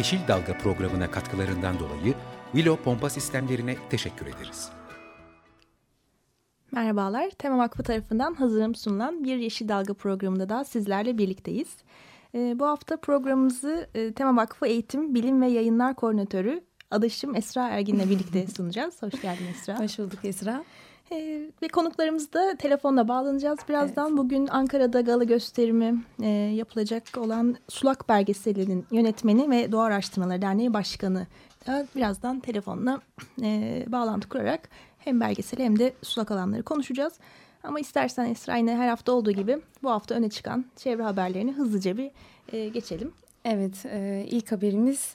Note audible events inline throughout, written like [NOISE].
Yeşil Dalga programına katkılarından dolayı Willow Pompa Sistemlerine teşekkür ederiz. Merhabalar, Tema Vakfı tarafından hazırım sunulan bir Yeşil Dalga programında da sizlerle birlikteyiz. E, bu hafta programımızı e, Tema Vakfı Eğitim, Bilim ve Yayınlar Koordinatörü Adaşım Esra Ergin'le birlikte sunacağız. Hoş geldin Esra. Hoş bulduk Esra. E, ve konuklarımız da telefonla bağlanacağız. Birazdan evet. bugün Ankara'da gala gösterimi e, yapılacak olan Sulak Belgeseli'nin yönetmeni ve Doğa Araştırmaları Derneği Başkanı birazdan telefonla e, bağlantı kurarak hem belgeseli hem de sulak alanları konuşacağız. Ama istersen Esra yine her hafta olduğu gibi bu hafta öne çıkan çevre haberlerini hızlıca bir e, geçelim. Evet, e, ilk haberimiz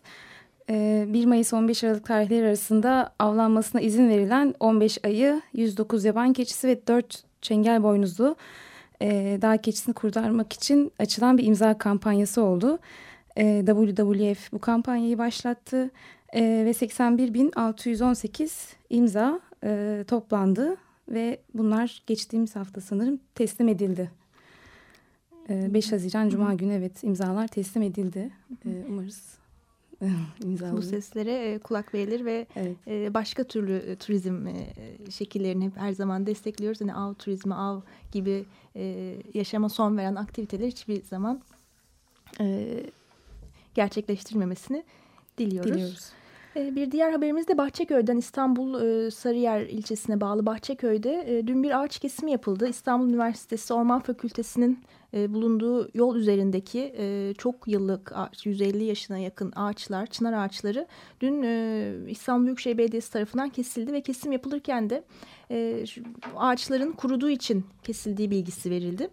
1 Mayıs 15 Aralık tarihleri arasında avlanmasına izin verilen 15 ayı, 109 yaban keçisi ve 4 çengel boynuzlu e, dağ keçisini kurtarmak için açılan bir imza kampanyası oldu. E, WWF bu kampanyayı başlattı ve 81.618 imza e, toplandı ve bunlar geçtiğimiz hafta sanırım teslim edildi. E, 5 Haziran Cuma günü evet imzalar teslim edildi. E, [LAUGHS] umarız Bu seslere e, kulak verilir ve evet. e, başka türlü e, turizm şekillerini hep her zaman destekliyoruz. Yani av turizmi, av gibi yaşama son veren aktiviteler hiçbir zaman gerçekleştirilmemesini diliyoruz. diliyoruz. Bir diğer haberimiz de Bahçeköy'den İstanbul Sarıyer ilçesine bağlı Bahçeköy'de dün bir ağaç kesimi yapıldı. İstanbul Üniversitesi Orman Fakültesi'nin e, bulunduğu yol üzerindeki çok yıllık 150 yaşına yakın ağaçlar, çınar ağaçları dün İstanbul Büyükşehir Belediyesi tarafından kesildi ve kesim yapılırken de ağaçların kuruduğu için kesildiği bilgisi verildi.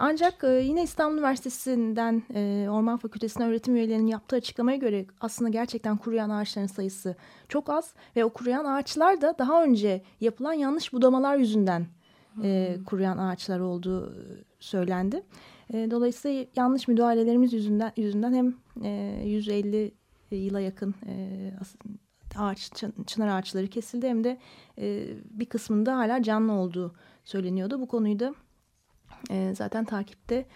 ancak yine İstanbul Üniversitesi'nden Orman Fakültesi'nin öğretim üyelerinin yaptığı açıklamaya göre aslında gerçekten kuruyan ağaçların sayısı çok az ve o kuruyan ağaçlar da daha önce yapılan yanlış budamalar yüzünden hmm. kuruyan ağaçlar olduğu söylendi. dolayısıyla yanlış müdahalelerimiz yüzünden yüzünden hem 150 yıla yakın ağaç, çınar ağaçları kesildi hem de e, bir kısmında hala canlı olduğu söyleniyordu. Bu konuyu da e, zaten takipte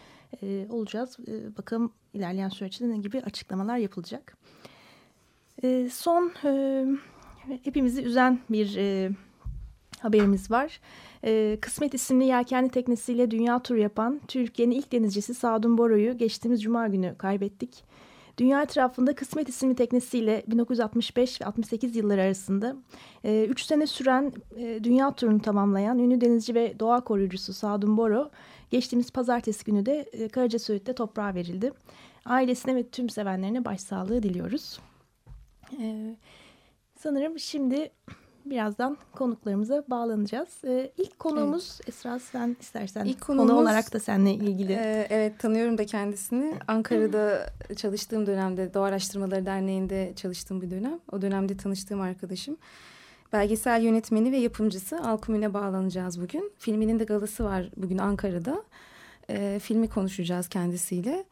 e, olacağız. E, bakalım ilerleyen süreçte ne gibi açıklamalar yapılacak. E, son e, hepimizi üzen bir e, haberimiz var. E, Kısmet isimli yelkenli teknesiyle dünya turu yapan Türkiye'nin ilk denizcisi Sadun Boro'yu geçtiğimiz cuma günü kaybettik. Dünya etrafında Kısmet isimli teknesiyle 1965 ve 68 yılları arasında 3 e, sene süren e, dünya turunu tamamlayan ünlü denizci ve doğa koruyucusu Sadun Boro geçtiğimiz pazartesi günü de e, Karaca Söğüt'te toprağa verildi. Ailesine ve tüm sevenlerine başsağlığı diliyoruz. E, sanırım şimdi birazdan konuklarımıza bağlanacağız. Ee, ilk konuğumuz evet. Esra sen istersen ilk konuğumuz, konu olarak da seninle ilgili. E, evet tanıyorum da kendisini. Ankara'da çalıştığım dönemde Doğa Araştırmaları Derneği'nde çalıştığım bir dönem. O dönemde tanıştığım arkadaşım. Belgesel yönetmeni ve yapımcısı Alkumine bağlanacağız bugün. Filminin de galası var bugün Ankara'da. E, filmi konuşacağız kendisiyle.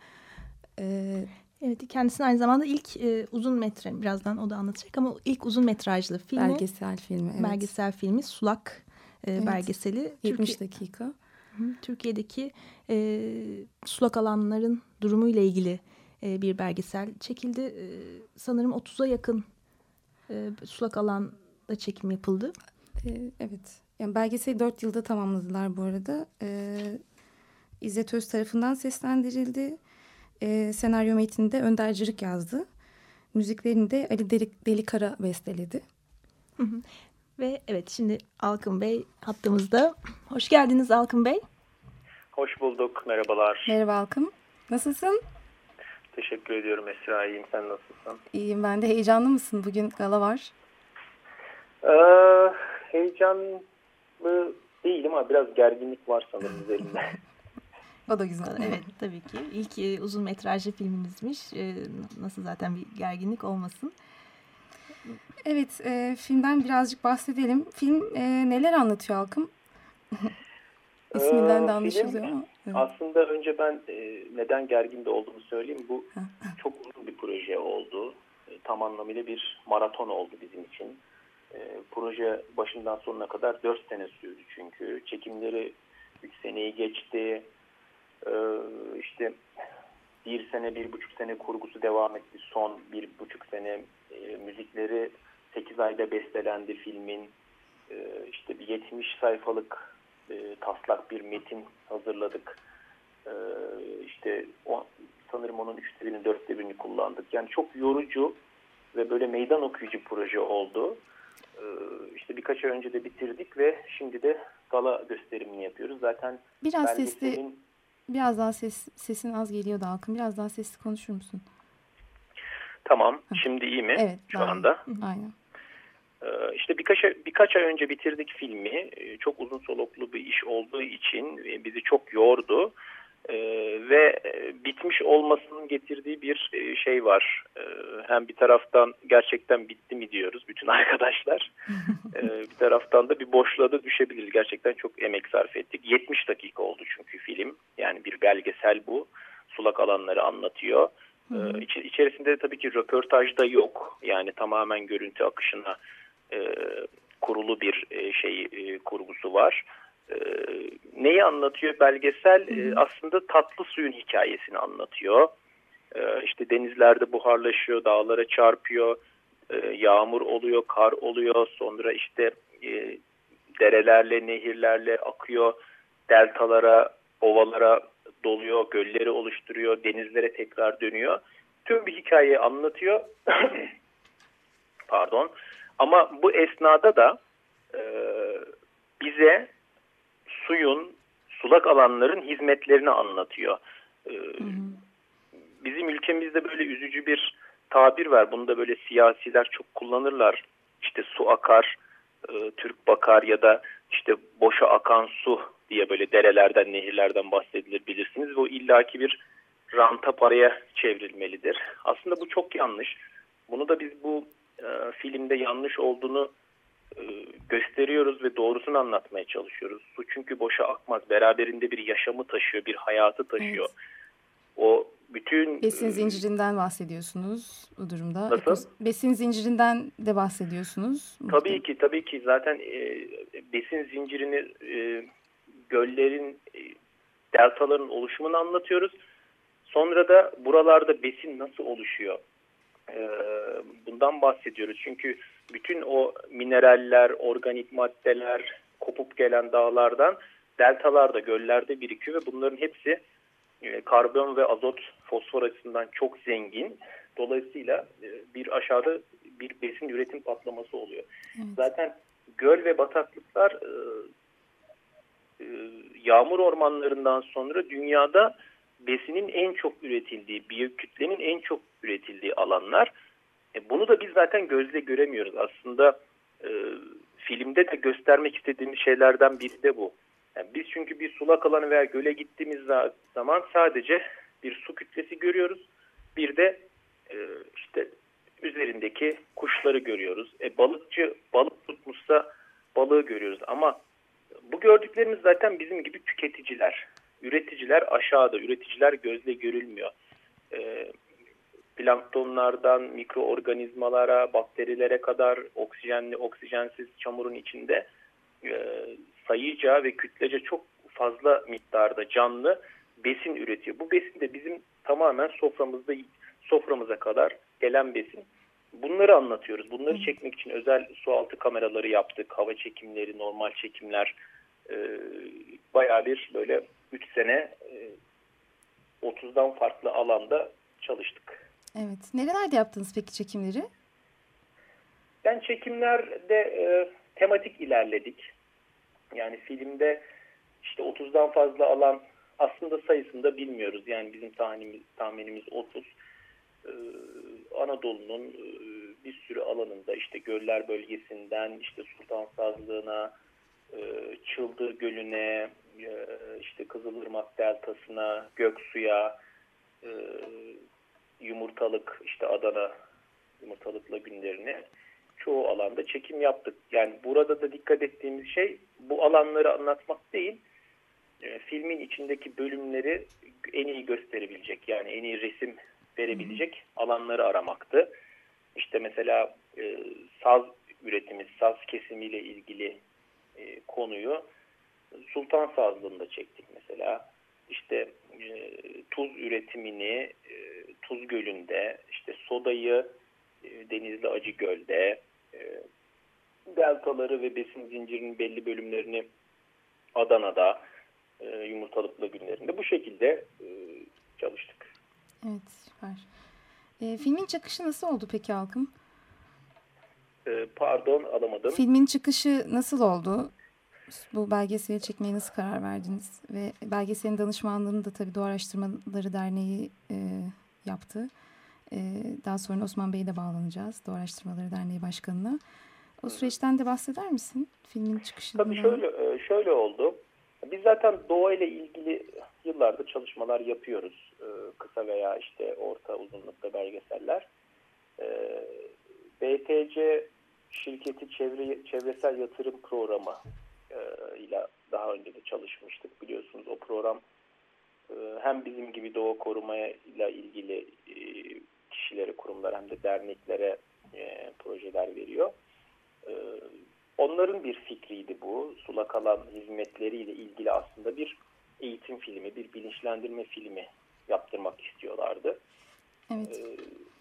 E, Evet kendisinin aynı zamanda ilk e, uzun metre birazdan o da anlatacak ama ilk uzun metrajlı filmi. Belgesel filmi evet. Belgesel filmi Sulak e, evet. belgeseli. 70 Türkiye, dakika. Türkiye'deki e, sulak alanların durumu ile ilgili e, bir belgesel çekildi. E, sanırım 30'a yakın e, sulak alanda çekim yapıldı. E, evet. Yani belgeseli 4 yılda tamamladılar bu arada. E, İzzet Öz tarafından seslendirildi. E, senaryo metninde Önder Cırık yazdı. Müziklerini de Ali Delik, Delikara besteledi. Ve evet şimdi Alkın Bey hattımızda. Hoş geldiniz Alkın Bey. Hoş bulduk. Merhabalar. Merhaba Alkın. Nasılsın? Teşekkür ediyorum Esra. İyiyim. Sen nasılsın? İyiyim ben de. Heyecanlı mısın? Bugün gala var. Ee, heyecanlı değilim ama biraz gerginlik var sanırım [LAUGHS] üzerimde. O da güzel. Evet tabii ki. İlk e, uzun metrajlı filminizmiş. E, nasıl zaten bir gerginlik olmasın. Evet, e, filmden birazcık bahsedelim. Film e, neler anlatıyor Halkım? [LAUGHS] İsminden de anlaşılıyor ama. Evet. Aslında önce ben e, neden gerginde olduğunu söyleyeyim. Bu [LAUGHS] çok uzun bir proje oldu. E, tam anlamıyla bir maraton oldu bizim için. E, proje başından sonuna kadar 4 sene sürdü çünkü. Çekimleri 3 seneyi geçti. E, işte bir sene, bir buçuk sene kurgusu devam etti. Son bir buçuk sene e, müzikleri 8 ayda bestelendi filmin. E, işte bir 70 sayfalık e, taslak bir metin hazırladık. E, işte o, sanırım onun üçte birini, dörtte birini kullandık. Yani çok yorucu ve böyle meydan okuyucu proje oldu. E, işte birkaç ay önce de bitirdik ve şimdi de gala gösterimini yapıyoruz. Zaten biraz sesli, biraz daha ses, sesin az geliyor da Halkın. Biraz daha sesli konuşur musun? Tamam. Şimdi iyi mi? Evet. Şu anda. Aynen. Ee, işte birkaç birkaç ay önce bitirdik filmi. Ee, çok uzun soluklu bir iş olduğu için bizi çok yordu. Ee, ve e, bitmiş olmasının getirdiği bir e, şey var. Hem bir taraftan gerçekten bitti mi diyoruz bütün [LAUGHS] arkadaşlar. bir taraftan da bir boşluğa da düşebiliriz. Gerçekten çok emek sarf ettik. 70 dakika oldu çünkü film. Yani bir belgesel bu. Sulak alanları anlatıyor. Ee, İç, içerisinde tabii ki röportaj da yok. Yani tamamen görüntü akışına e, kurulu bir e, şey e, kurgusu var. E, neyi anlatıyor belgesel? E, aslında tatlı suyun hikayesini anlatıyor. E, işte denizlerde buharlaşıyor, dağlara çarpıyor, e, yağmur oluyor, kar oluyor. Sonra işte e, derelerle, nehirlerle akıyor, deltalara, ovalara doluyor, gölleri oluşturuyor, denizlere tekrar dönüyor. Tüm bir hikayeyi anlatıyor. [COUGHS] Pardon. Ama bu esnada da e, bize suyun, sulak alanların hizmetlerini anlatıyor. E, Bizim ülkemizde böyle üzücü bir tabir var. Bunu da böyle siyasiler çok kullanırlar. İşte su akar, e, Türk bakar ya da işte boşa akan su diye böyle derelerden, nehirlerden bahsedilir bilirsiniz. Bu illaki bir ranta paraya çevrilmelidir. Aslında bu çok yanlış. Bunu da biz bu e, filmde yanlış olduğunu gösteriyoruz ve doğrusunu anlatmaya çalışıyoruz. Su çünkü boşa akmaz. Beraberinde bir yaşamı taşıyor, bir hayatı taşıyor. Evet. O bütün... Besin zincirinden bahsediyorsunuz bu durumda. Nasıl? Besin zincirinden de bahsediyorsunuz. Tabii ki, tabii ki. Zaten e, besin zincirini e, göllerin, e, deltaların oluşumunu anlatıyoruz. Sonra da buralarda besin nasıl oluşuyor? E, bundan bahsediyoruz. Çünkü bütün o mineraller, organik maddeler kopup gelen dağlardan deltalarda, göllerde birikiyor ve bunların hepsi e, karbon ve azot, fosfor açısından çok zengin. Dolayısıyla e, bir aşağıda bir besin üretim patlaması oluyor. Evet. Zaten göl ve bataklıklar e, yağmur ormanlarından sonra dünyada besinin en çok üretildiği, biyokütlenin en çok üretildiği alanlar. Bunu da biz zaten gözle göremiyoruz. Aslında filmde de göstermek istediğimiz şeylerden biri de bu. Yani biz çünkü bir sulak alanı veya göle gittiğimiz zaman sadece bir su kütlesi görüyoruz. Bir de e, işte üzerindeki kuşları görüyoruz. E, balıkçı balık tutmuşsa balığı görüyoruz ama bu gördüklerimiz zaten bizim gibi tüketiciler. Üreticiler aşağıda, üreticiler gözle görülmüyor. E, planktonlardan mikroorganizmalara, bakterilere kadar oksijenli, oksijensiz çamurun içinde e, sayıca ve kütlece çok fazla miktarda canlı besin üretiyor. Bu besin de bizim tamamen soframızda soframıza kadar gelen besin. Bunları anlatıyoruz. Bunları çekmek için özel sualtı kameraları yaptık. Hava çekimleri, normal çekimler. E, bayağı bir böyle 3 sene e, 30'dan farklı alanda çalıştık. Evet. Nerelerde yaptınız peki çekimleri? Ben çekimlerde e, tematik ilerledik. Yani filmde işte 30'dan fazla alan aslında sayısını da bilmiyoruz. Yani bizim tahminimiz, tahminimiz 30. Ee, Anadolu'nun e, bir sürü alanında işte göller bölgesinden işte Sultan Sazlığı'na, e, Çıldır Gölü'ne, e, işte Kızılırmak Deltası'na, Göksu'ya, e, Yumurtalık, işte Adana Yumurtalık lagünlerine çoğu alanda çekim yaptık. Yani burada da dikkat ettiğimiz şey bu alanları anlatmak değil, e, filmin içindeki bölümleri en iyi gösterebilecek yani en iyi resim verebilecek alanları aramaktı. İşte mesela e, saz üretimi, saz kesimiyle ilgili e, konuyu Sultan Sazlığı'nda çektik mesela. İşte e, tuz üretimini e, Tuz Gölü'nde, işte sodayı e, Denizli Acıgöl'de, e, deltaları ve besin zincirinin belli bölümlerini Adana'da, e, yumurtalıklı günlerinde bu şekilde e, çalıştık. Evet süper. E, filmin çıkışı nasıl oldu peki Halkım? E, pardon alamadım. Filmin çıkışı nasıl oldu? Bu belgeseli çekmeye nasıl karar verdiniz? Ve belgeselin danışmanlığını da tabii Doğa Araştırmaları Derneği e, yaptı. E, daha sonra Osman Bey'e de bağlanacağız. Doğa Araştırmaları Derneği Başkanı'na. O süreçten de bahseder misin? Filmin çıkışından. Tabii şöyle, e, şöyle oldu. Biz zaten doğa ile ilgili yıllardır çalışmalar yapıyoruz. E, kısa veya işte orta uzunlukta belgeseller. E, BTC şirketi çevre, çevresel yatırım programı ile daha önce de çalışmıştık. Biliyorsunuz o program hem bizim gibi doğa korumaya ile ilgili kişilere, kurumlara hem de derneklere projeler veriyor. Onların bir fikriydi bu. Sulak alan hizmetleriyle ilgili aslında bir eğitim filmi, bir bilinçlendirme filmi yaptırmak istiyorlardı. Evet.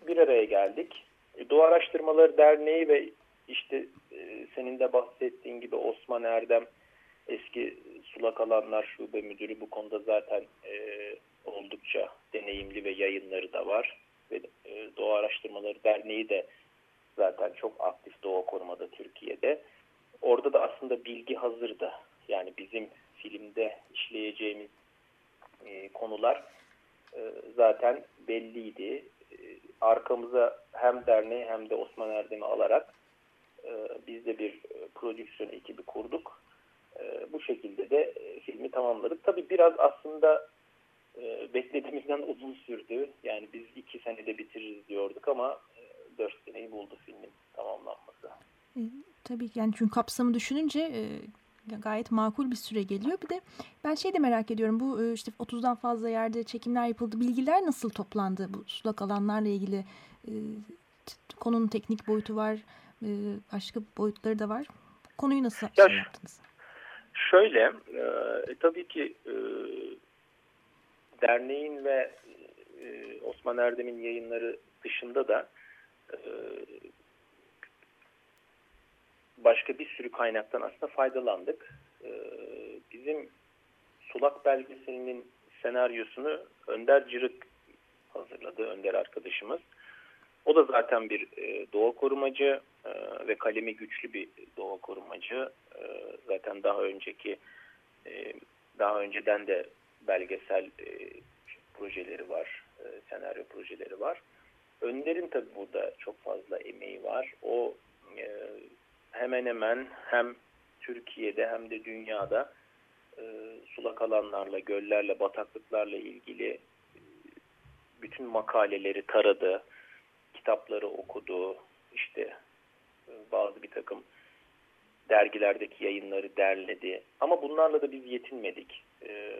Bir araya geldik. Doğa Araştırmaları Derneği ve işte senin de bahsettiğin gibi Osman Erdem eski sulak alanlar şube müdürü bu konuda zaten oldukça deneyimli ve yayınları da var. Ve Doğa Araştırmaları Derneği de zaten çok aktif doğa korumada Türkiye'de. Orada da aslında bilgi hazırdı. Yani bizim filmde işleyeceğimiz e, konular e, zaten belliydi. E, arkamıza hem derneği hem de Osman Erdem'i alarak e, biz de bir e, prodüksiyon ekibi kurduk. E, bu şekilde de e, filmi tamamladık. Tabii biraz aslında e, beklediğimizden uzun sürdü. Yani biz iki senede bitiririz diyorduk ama e, dört seneyi buldu filmin tamamlanması. E, tabii yani çünkü kapsamı düşününce e, gayet makul bir süre geliyor. Bir de ben şey de merak ediyorum. Bu işte 30'dan fazla yerde çekimler yapıldı. Bilgiler nasıl toplandı bu sulak alanlarla ilgili? E, konunun teknik boyutu var. E, başka boyutları da var. Konuyu nasıl ya, şey yaptınız? Şöyle, e, tabii ki e, derneğin ve e, Osman Erdem'in yayınları dışında da e, başka bir sürü kaynaktan aslında faydalandık. E, bizim Sulak belgeselinin senaryosunu Önder Cırık hazırladı, Önder arkadaşımız. O da zaten bir e, doğa korumacı e, ve kalemi güçlü bir doğa korumacı. E, zaten daha önceki e, daha önceden de belgesel e, projeleri var, e, senaryo projeleri var. Önder'in tabi burada çok fazla emeği var. O e, hemen hemen hem Türkiye'de hem de dünyada e, sulak alanlarla, göllerle, bataklıklarla ilgili e, bütün makaleleri taradı, kitapları okudu, işte e, bazı bir takım dergilerdeki yayınları derledi. Ama bunlarla da biz yetinmedik. E,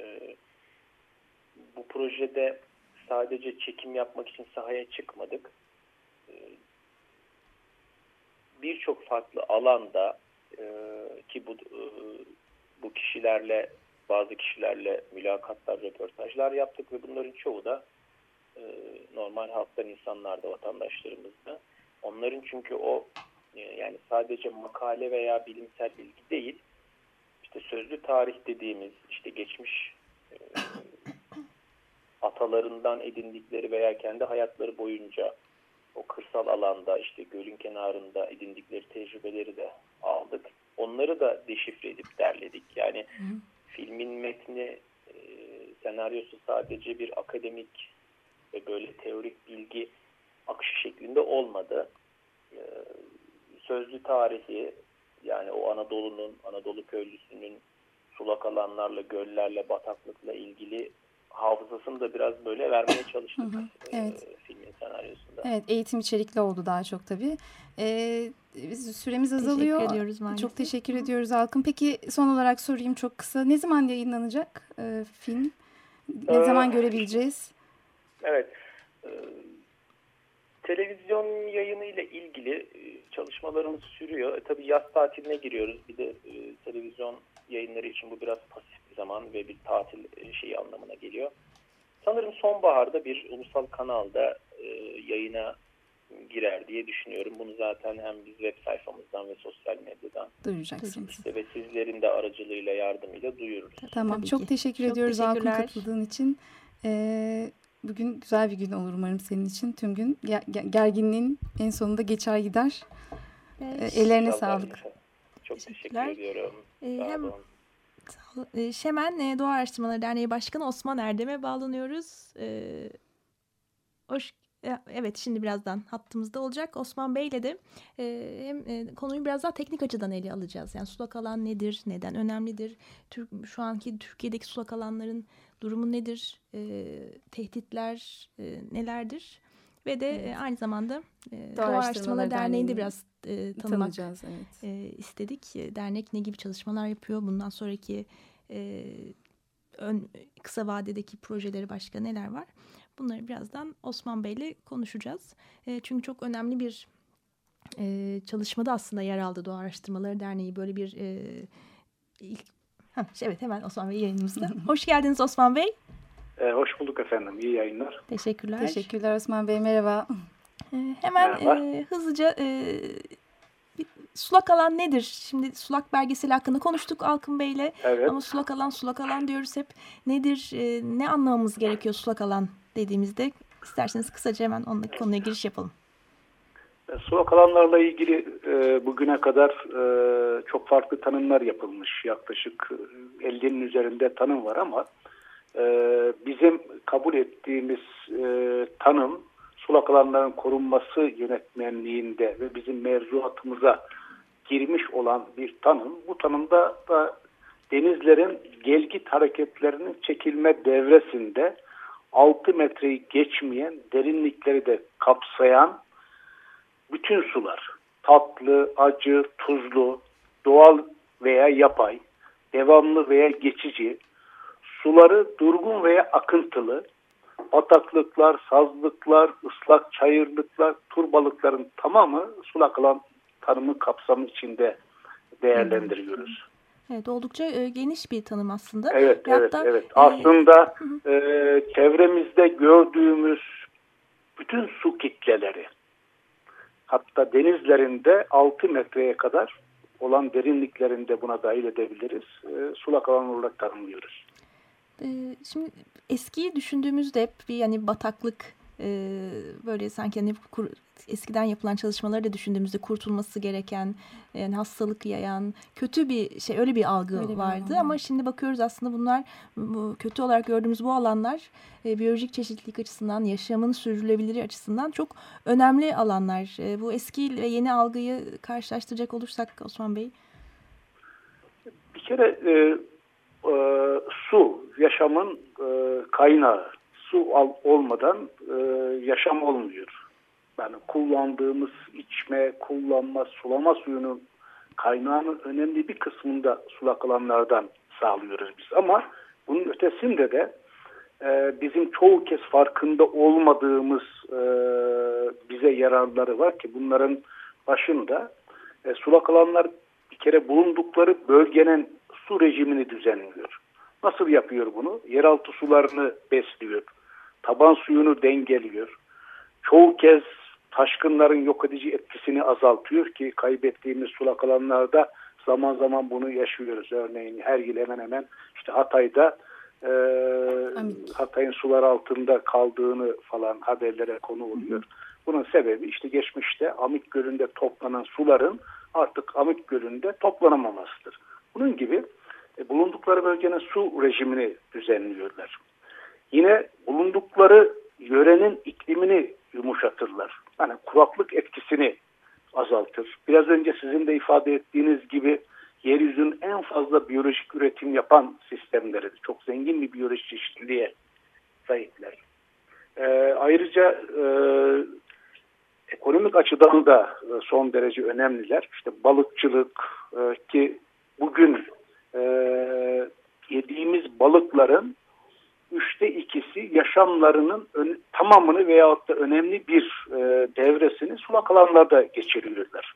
bu projede sadece çekim yapmak için sahaya çıkmadık. E, Birçok farklı alanda e, ki bu bu kişilerle bazı kişilerle mülakatlar, röportajlar yaptık ve bunların çoğu da e, normal halktan insanlar vatandaşlarımızda. Onların çünkü o e, yani sadece makale veya bilimsel bilgi değil, işte sözlü tarih dediğimiz işte geçmiş e, atalarından edindikleri veya kendi hayatları boyunca o kırsal alanda işte gölün kenarında edindikleri tecrübeleri de aldık. Onları da deşifre edip derledik. Yani Hı. filmin metni, e, senaryosu sadece bir akademik ve böyle teorik bilgi akışı şeklinde olmadı. E, sözlü tarihi yani o Anadolu'nun, Anadolu köylüsünün sulak alanlarla, göllerle, bataklıkla ilgili hafızasını da biraz böyle vermeye çalıştık Hı hı, e, evet. filmin senaryosunda. Evet eğitim içerikli oldu daha çok tabii. Ee, biz süremiz azalıyor. Teşekkür ediyoruz maalesef. Çok teşekkür ediyoruz Alkın. Peki son olarak sorayım çok kısa. Ne zaman yayınlanacak e, film? Ne Ee, zaman görebileceğiz? Evet. e, televizyon yayını ile ilgili e, çalışmalarımız sürüyor. E, tabii yaz tatiline giriyoruz. Bir de e, televizyon yayınları için bu biraz pasif bir zaman ve bir tatil e, şeyi anlamına geliyor. Sanırım sonbaharda bir ulusal kanalda e, yayına girer diye düşünüyorum. Bunu zaten hem biz web sayfamızdan ve sosyal medyadan Duyuracaksınız. işte ve sizlerin de aracılığıyla yardımıyla duyururuz. Tamam Tabii çok ki. teşekkür Çok ediyoruz Alkın teşekkürler. katıldığın için. Ee, bugün güzel bir gün olur umarım senin için. Tüm gün Ge- ge- gerginliğin en sonunda geçer gider. Evet. Ee, ellerine İnşallah, sağlık. Çok teşekkür ediyorum. Ee, Sağ hem. Ee, Şemen e, Doğa Araştırmaları Derneği Başkanı Osman Erdem'e bağlanıyoruz. Ee, hoş, e, evet şimdi birazdan hattımızda olacak. Osman Bey'le de e, hem e, konuyu biraz daha teknik açıdan ele alacağız. Yani sulak alan nedir, neden önemlidir, Türk, şu anki Türkiye'deki sulak alanların durumu nedir, e, tehditler e, nelerdir ve de e, aynı zamanda e, Doğa, Araştırmaları Derneği'nde biraz e, tanımak evet. e, istedik. Dernek ne gibi çalışmalar yapıyor? Bundan sonraki e, ön, kısa vadedeki projeleri başka neler var? Bunları birazdan Osman Bey'le konuşacağız. E, çünkü çok önemli bir e, çalışmada aslında yer aldı Doğa Araştırmaları Derneği. Böyle bir e, ilk... Heh, evet hemen Osman Bey yayınımızda. Hoş geldiniz Osman Bey. Ee, hoş bulduk efendim. İyi yayınlar. Teşekkürler. Teşekkürler Osman Bey merhaba. E, hemen Merhaba. e, hızlıca e, sulak alan nedir? Şimdi sulak belgeseli hakkında konuştuk Alkın Bey'le. Evet. Ama sulak alan sulak alan diyoruz hep. Nedir? e, ne anlamamız gerekiyor sulak alan dediğimizde? İsterseniz kısaca hemen onunla konuya giriş yapalım. E, Sulak alanlarla ilgili e, bugüne kadar e, çok farklı tanımlar yapılmış. Yaklaşık e, 50'nin üzerinde tanım var ama e, bizim kabul ettiğimiz e, tanım sulak alanların korunması yönetmenliğinde ve bizim mevzuatımıza girmiş olan bir tanım. Bu tanımda da denizlerin gelgit hareketlerinin çekilme devresinde 6 metreyi geçmeyen derinlikleri de kapsayan bütün sular tatlı, acı, tuzlu, doğal veya yapay, devamlı veya geçici, suları durgun veya akıntılı, bataklıklar, sazlıklar, ıslak çayırlıklar, turbalıkların tamamı sulak alan tanımı kapsamı içinde değerlendiriyoruz. Evet oldukça e, geniş bir tanım aslında. Evet, Ve evet, hatta, evet. e, Aslında e, çevremizde gördüğümüz bütün su kitleleri, hatta denizlerinde 6 metreye kadar olan derinliklerinde buna dahil edebiliriz. E, sulak alan olarak tanımlıyoruz. e, şimdi eskiyi düşündüğümüzde hep bir yani bataklık e, böyle sanki hani kur- eskiden yapılan çalışmaları da düşündüğümüzde kurtulması gereken yani hastalık yayan kötü bir şey öyle bir algı Öyle bir vardı algı. ama şimdi bakıyoruz aslında bunlar bu, kötü olarak gördüğümüz bu alanlar e, biyolojik çeşitlilik açısından yaşamın sürdürülebilirliği açısından çok önemli alanlar. E, bu eski ve yeni algıyı karşılaştıracak olursak Osman Bey. Bir kere e, e, su yaşamın e, kaynağı. Su al, olmadan e, yaşam olmuyor. Yani kullandığımız içme, kullanma, sulama suyunun kaynağının önemli bir kısmında sulak alanlardan sağlıyoruz biz. Ama bunun ötesinde de e, bizim çoğu kez farkında olmadığımız e, bize yararları var ki bunların başında e, sulak alanlar bir kere bulundukları bölgenin su rejimini düzenliyor. Nasıl yapıyor bunu? Yeraltı sularını besliyor. Taban suyunu dengeliyor. Çoğu kez taşkınların yok edici etkisini azaltıyor ki kaybettiğimiz sulak alanlarda zaman zaman bunu yaşıyoruz. Örneğin her yıl hemen hemen işte Hatay'da e. Hatay'ın sular altında kaldığını falan haberlere konu oluyor. Bunun sebebi işte geçmişte Amik Gölü'nde toplanan suların artık Amik Gölü'nde toplanamamasıdır. Bunun gibi e, bulundukları bölgenin su rejimini düzenliyorlar. Yine bulundukları yörenin iklimini yumuşatırlar. Yani kuraklık etkisini azaltır. Biraz önce sizin de ifade ettiğiniz gibi yeryüzünün en fazla biyolojik üretim yapan sistemleri. Çok zengin bir biyolojik çeşitliliğe sahipler. E, ayrıca e, ekonomik açıdan da e, son derece önemliler. İşte balıkçılık e, ki bugün e, yediğimiz balıkların üçte ikisi yaşamlarının tamamını veyahut da önemli bir e, devresini sulak alanlarda geçiriyorlar.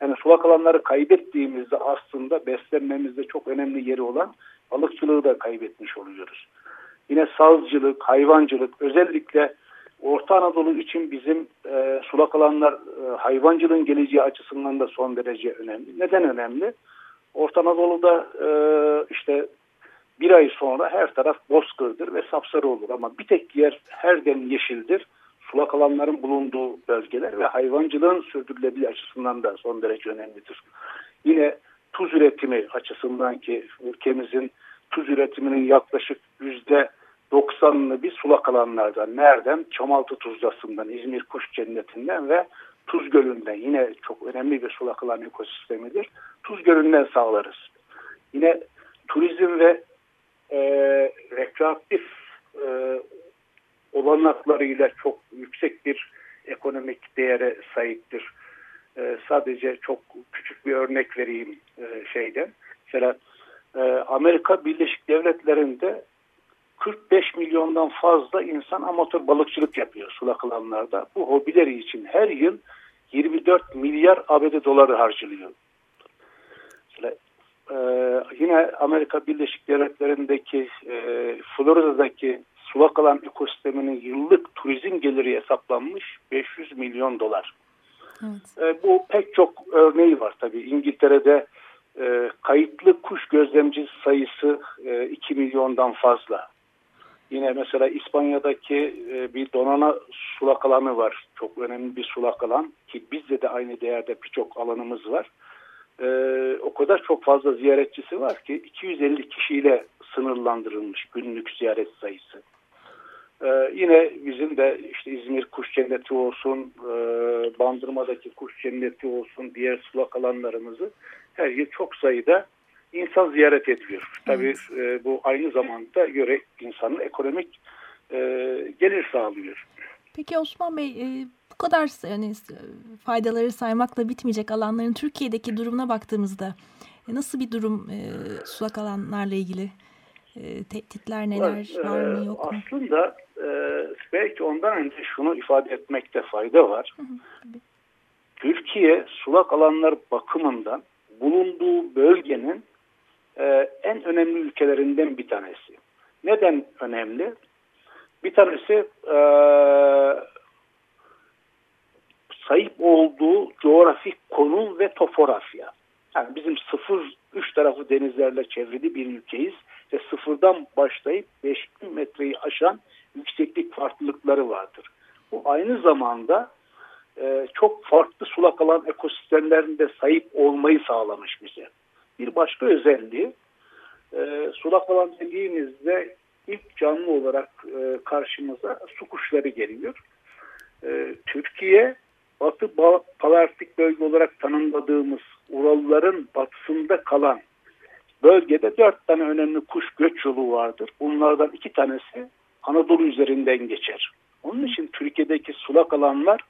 Yani sulak alanları kaybettiğimizde aslında beslenmemizde çok önemli yeri olan balıkçılığı da kaybetmiş oluyoruz. Yine sazcılık, hayvancılık özellikle Orta Anadolu için bizim e, sulak alanlar e, hayvancılığın geleceği açısından da son derece önemli. Neden önemli? Orta Anadolu'da e, işte bir ay sonra her taraf bozkırdır ve sapsarı olur ama bir tek yer her dem yeşildir. Sulak alanların bulunduğu bölgeler ve hayvancılığın sürdürülebilir açısından da son derece önemlidir. Yine tuz üretimi açısından ki ülkemizin tuz üretiminin yaklaşık yüzde 90'ını bir sulak alanlardan. Nereden? Çamaltı Tuzlası'ndan, İzmir Kuş Cenneti'nden ve Tuz Gölü'nden. Yine çok önemli bir sulak alan ekosistemidir. Tuz Gölü'nden sağlarız. Yine turizm ve e, rekreatif e, olanaklarıyla çok yüksek bir ekonomik değere sahiptir. E, sadece çok küçük bir örnek vereyim e, şeyden. Mesela e, Amerika Birleşik Devletleri'nde 45 milyondan fazla insan amatör balıkçılık yapıyor sulak alanlarda. Bu hobileri için her yıl 24 milyar ABD doları harcılıyor. E, yine Amerika Birleşik Devletleri'ndeki e, Florida'daki sulak alan ekosisteminin yıllık turizm geliri hesaplanmış 500 milyon dolar. Evet. E, bu pek çok örneği var tabii. İngiltere'de e, kayıtlı kuş gözlemci sayısı e, 2 milyondan fazla. Yine mesela İspanya'daki e, bir donana sulak alanı var. Çok önemli bir sulak alan ki bizde de aynı değerde birçok alanımız var. E, o kadar çok fazla ziyaretçisi var ki 250 kişiyle sınırlandırılmış günlük ziyaret sayısı. Ee, yine bizim de işte İzmir Kuş Cenneti olsun, e, Bandırma'daki Kuş Cenneti olsun, diğer sulak alanlarımızı her yıl çok sayıda insan ziyaret ediyor. Tabii e, bu aynı zamanda göre insanın ekonomik e, gelir sağlıyor. Peki Osman Bey e, bu kadar yani faydaları saymakla bitmeyecek alanların Türkiye'deki durumuna baktığımızda e, nasıl bir durum e, sulak alanlarla ilgili? E, tehditler neler var, var mı yok mu? Aslında e, belki ondan önce şunu ifade etmekte fayda var. Hı hı. Türkiye sulak alanlar bakımından bulunduğu bölgenin e, en önemli ülkelerinden bir tanesi. Neden önemli? Bir tanesi e, sahip olduğu coğrafik konum ve topografya. Yani bizim sıfır, üç tarafı denizlerle çevrili bir ülkeyiz ve sıfırdan başlayıp 5000 metreyi aşan yükseklik farklılıkları vardır. Bu aynı zamanda e, çok farklı sulak alan ekosistemlerinde sahip olmayı sağlamış bize. Bir başka özelliği e, sulak alan dediğimizde ilk canlı olarak e, karşımıza su kuşları geliyor. E, Türkiye Batı Palarktik bölge olarak tanımladığımız Uralların batısında kalan bölgede dört tane önemli kuş göç yolu vardır. Bunlardan iki tanesi Anadolu üzerinden geçer. Onun için Türkiye'deki sulak alanlar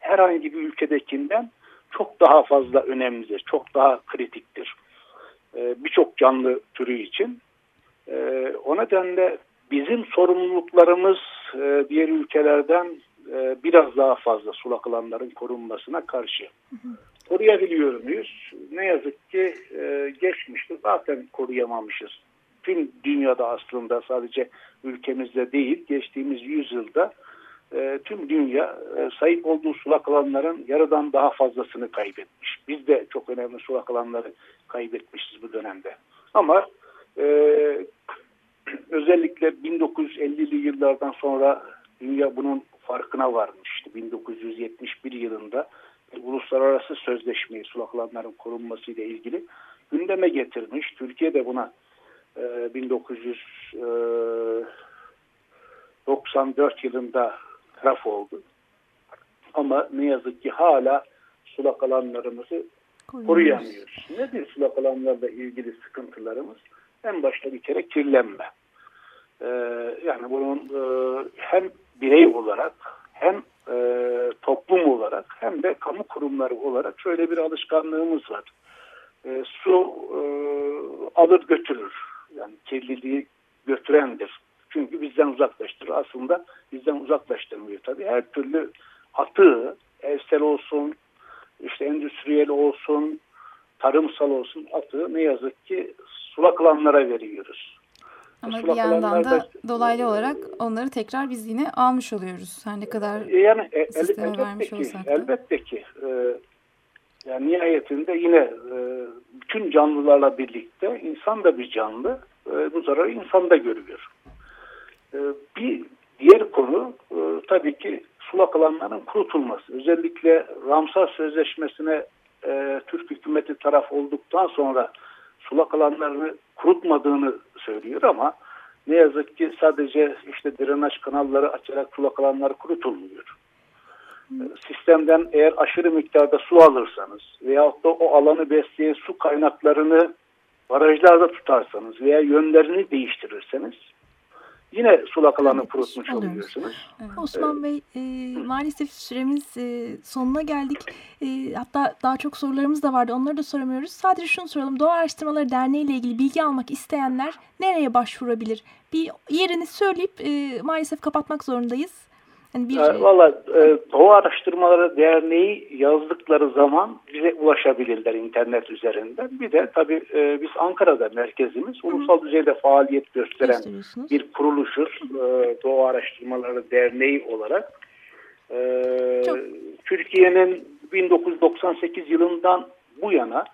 herhangi bir ülkedekinden çok daha fazla önemlidir, çok daha kritiktir. Ee, birçok canlı türü için. Ee, o nedenle bizim sorumluluklarımız e, diğer ülkelerden e, biraz daha fazla sulak alanların korunmasına karşı. Koruyabiliyor muyuz? Ne yazık ki e, geçmişte zaten koruyamamışız. Tüm dünyada aslında sadece ülkemizde değil geçtiğimiz yüzyılda e, tüm dünya e, sahip olduğu sulak alanların yarıdan daha fazlasını kaybetmiş. Biz de çok önemli sulak alanları kaybetmişiz bu dönemde. Ama e, özellikle 1950'li yıllardan sonra dünya bunun farkına varmıştı. 1971 yılında uluslararası sözleşmeyi sulak alanların korunması ile ilgili gündeme getirmiş. Türkiye de buna e, 1994 yılında taraf oldu. Ama ne yazık ki hala sulak alanlarımızı koruyamıyoruz. Nedir sulak alanlarla ilgili sıkıntılarımız? En başta bir kere kirlenme. Ee, yani bunun e, hem birey olarak hem e, toplum olarak hem de kamu kurumları olarak şöyle bir alışkanlığımız var. E, su e, alır götürür. Yani kirliliği götürendir. Çünkü bizden uzaklaştırır. Aslında bizden uzaklaştırmıyor tabii. Her türlü atığı, evsel olsun, işte endüstriyel olsun, tarımsal olsun atığı ne yazık ki sulak alanlara veriyoruz. Ama bir yandan da dolaylı olarak onları tekrar biz yine almış oluyoruz. Her ne kadar e, yani, e, sisteme elbette vermiş ki, olsak da. Elbette ki. E, yani nihayetinde yine e, bütün canlılarla birlikte insan da bir canlı. E, bu zararı insan da görüyor. E, bir diğer konu e, tabii ki sulak alanların kurutulması. Özellikle Ramsar Sözleşmesi'ne e, Türk hükümeti taraf olduktan sonra sulak alanlarını kurutmadığını söylüyor ama ne yazık ki sadece işte drenaj kanalları açarak sulak alanlar kurutulmuyor. Hmm. Sistemden eğer aşırı miktarda su alırsanız veyahut da o alanı besleyen su kaynaklarını barajlarda tutarsanız veya yönlerini değiştirirseniz yine sulak alanı evet, kurutmuş oluyorsunuz. Evet. Osman Bey e, maalesef süremiz e, sonuna geldik. E, hatta daha çok sorularımız da vardı onları da soramıyoruz. Sadece şunu soralım Doğa Araştırmaları Derneği ile ilgili bilgi almak isteyenler nereye başvurabilir? Bir yerini söyleyip e, maalesef kapatmak zorundayız. Yani bir... E, Valla e, Doğa Araştırmaları Derneği yazdıkları zaman bize ulaşabilirler internet üzerinden. Bir de tabii e, biz Ankara'da merkezimiz. Hı. Ulusal düzeyde faaliyet gösteren bir kuruluşuz. E, Doğa Araştırmaları Derneği olarak. E, Türkiye'nin 1998 yılından bu yana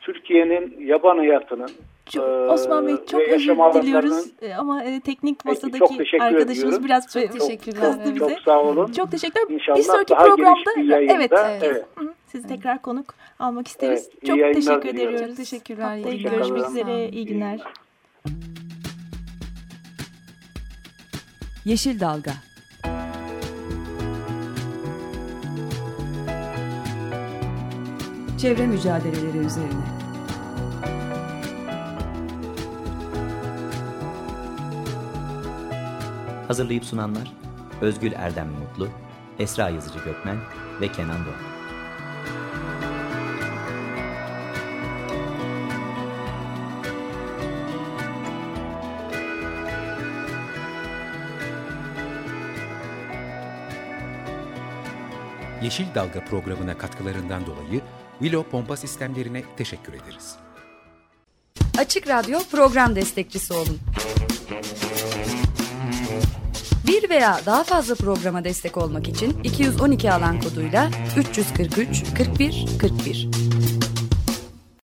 Türkiye'nin yaban hayatının çok, Osman Bey çok özür diliyoruz e, ama e, teknik masadaki arkadaşımız ediyorum. biraz çok teşekkürler. kızdı bize. Çok sağ olun. Çok teşekkürler. İnşallah bir sonraki programda bir evet, evet. sizi tekrar konuk almak isteriz. Evet, çok teşekkür ediyoruz. Çok teşekkürler. Haftaya görüşmek üzere. İyi günler. Yeşil Dalga Çevre mücadeleleri üzerine Hazırlayıp sunanlar Özgül Erdem Mutlu, Esra Yazıcı Gökmen ve Kenan Doğan. Yeşil Dalga programına katkılarından dolayı Willow Pompa Sistemlerine teşekkür ederiz. Açık Radyo program destekçisi olun bir veya daha fazla programa destek olmak için 212 alan koduyla 343 41 41.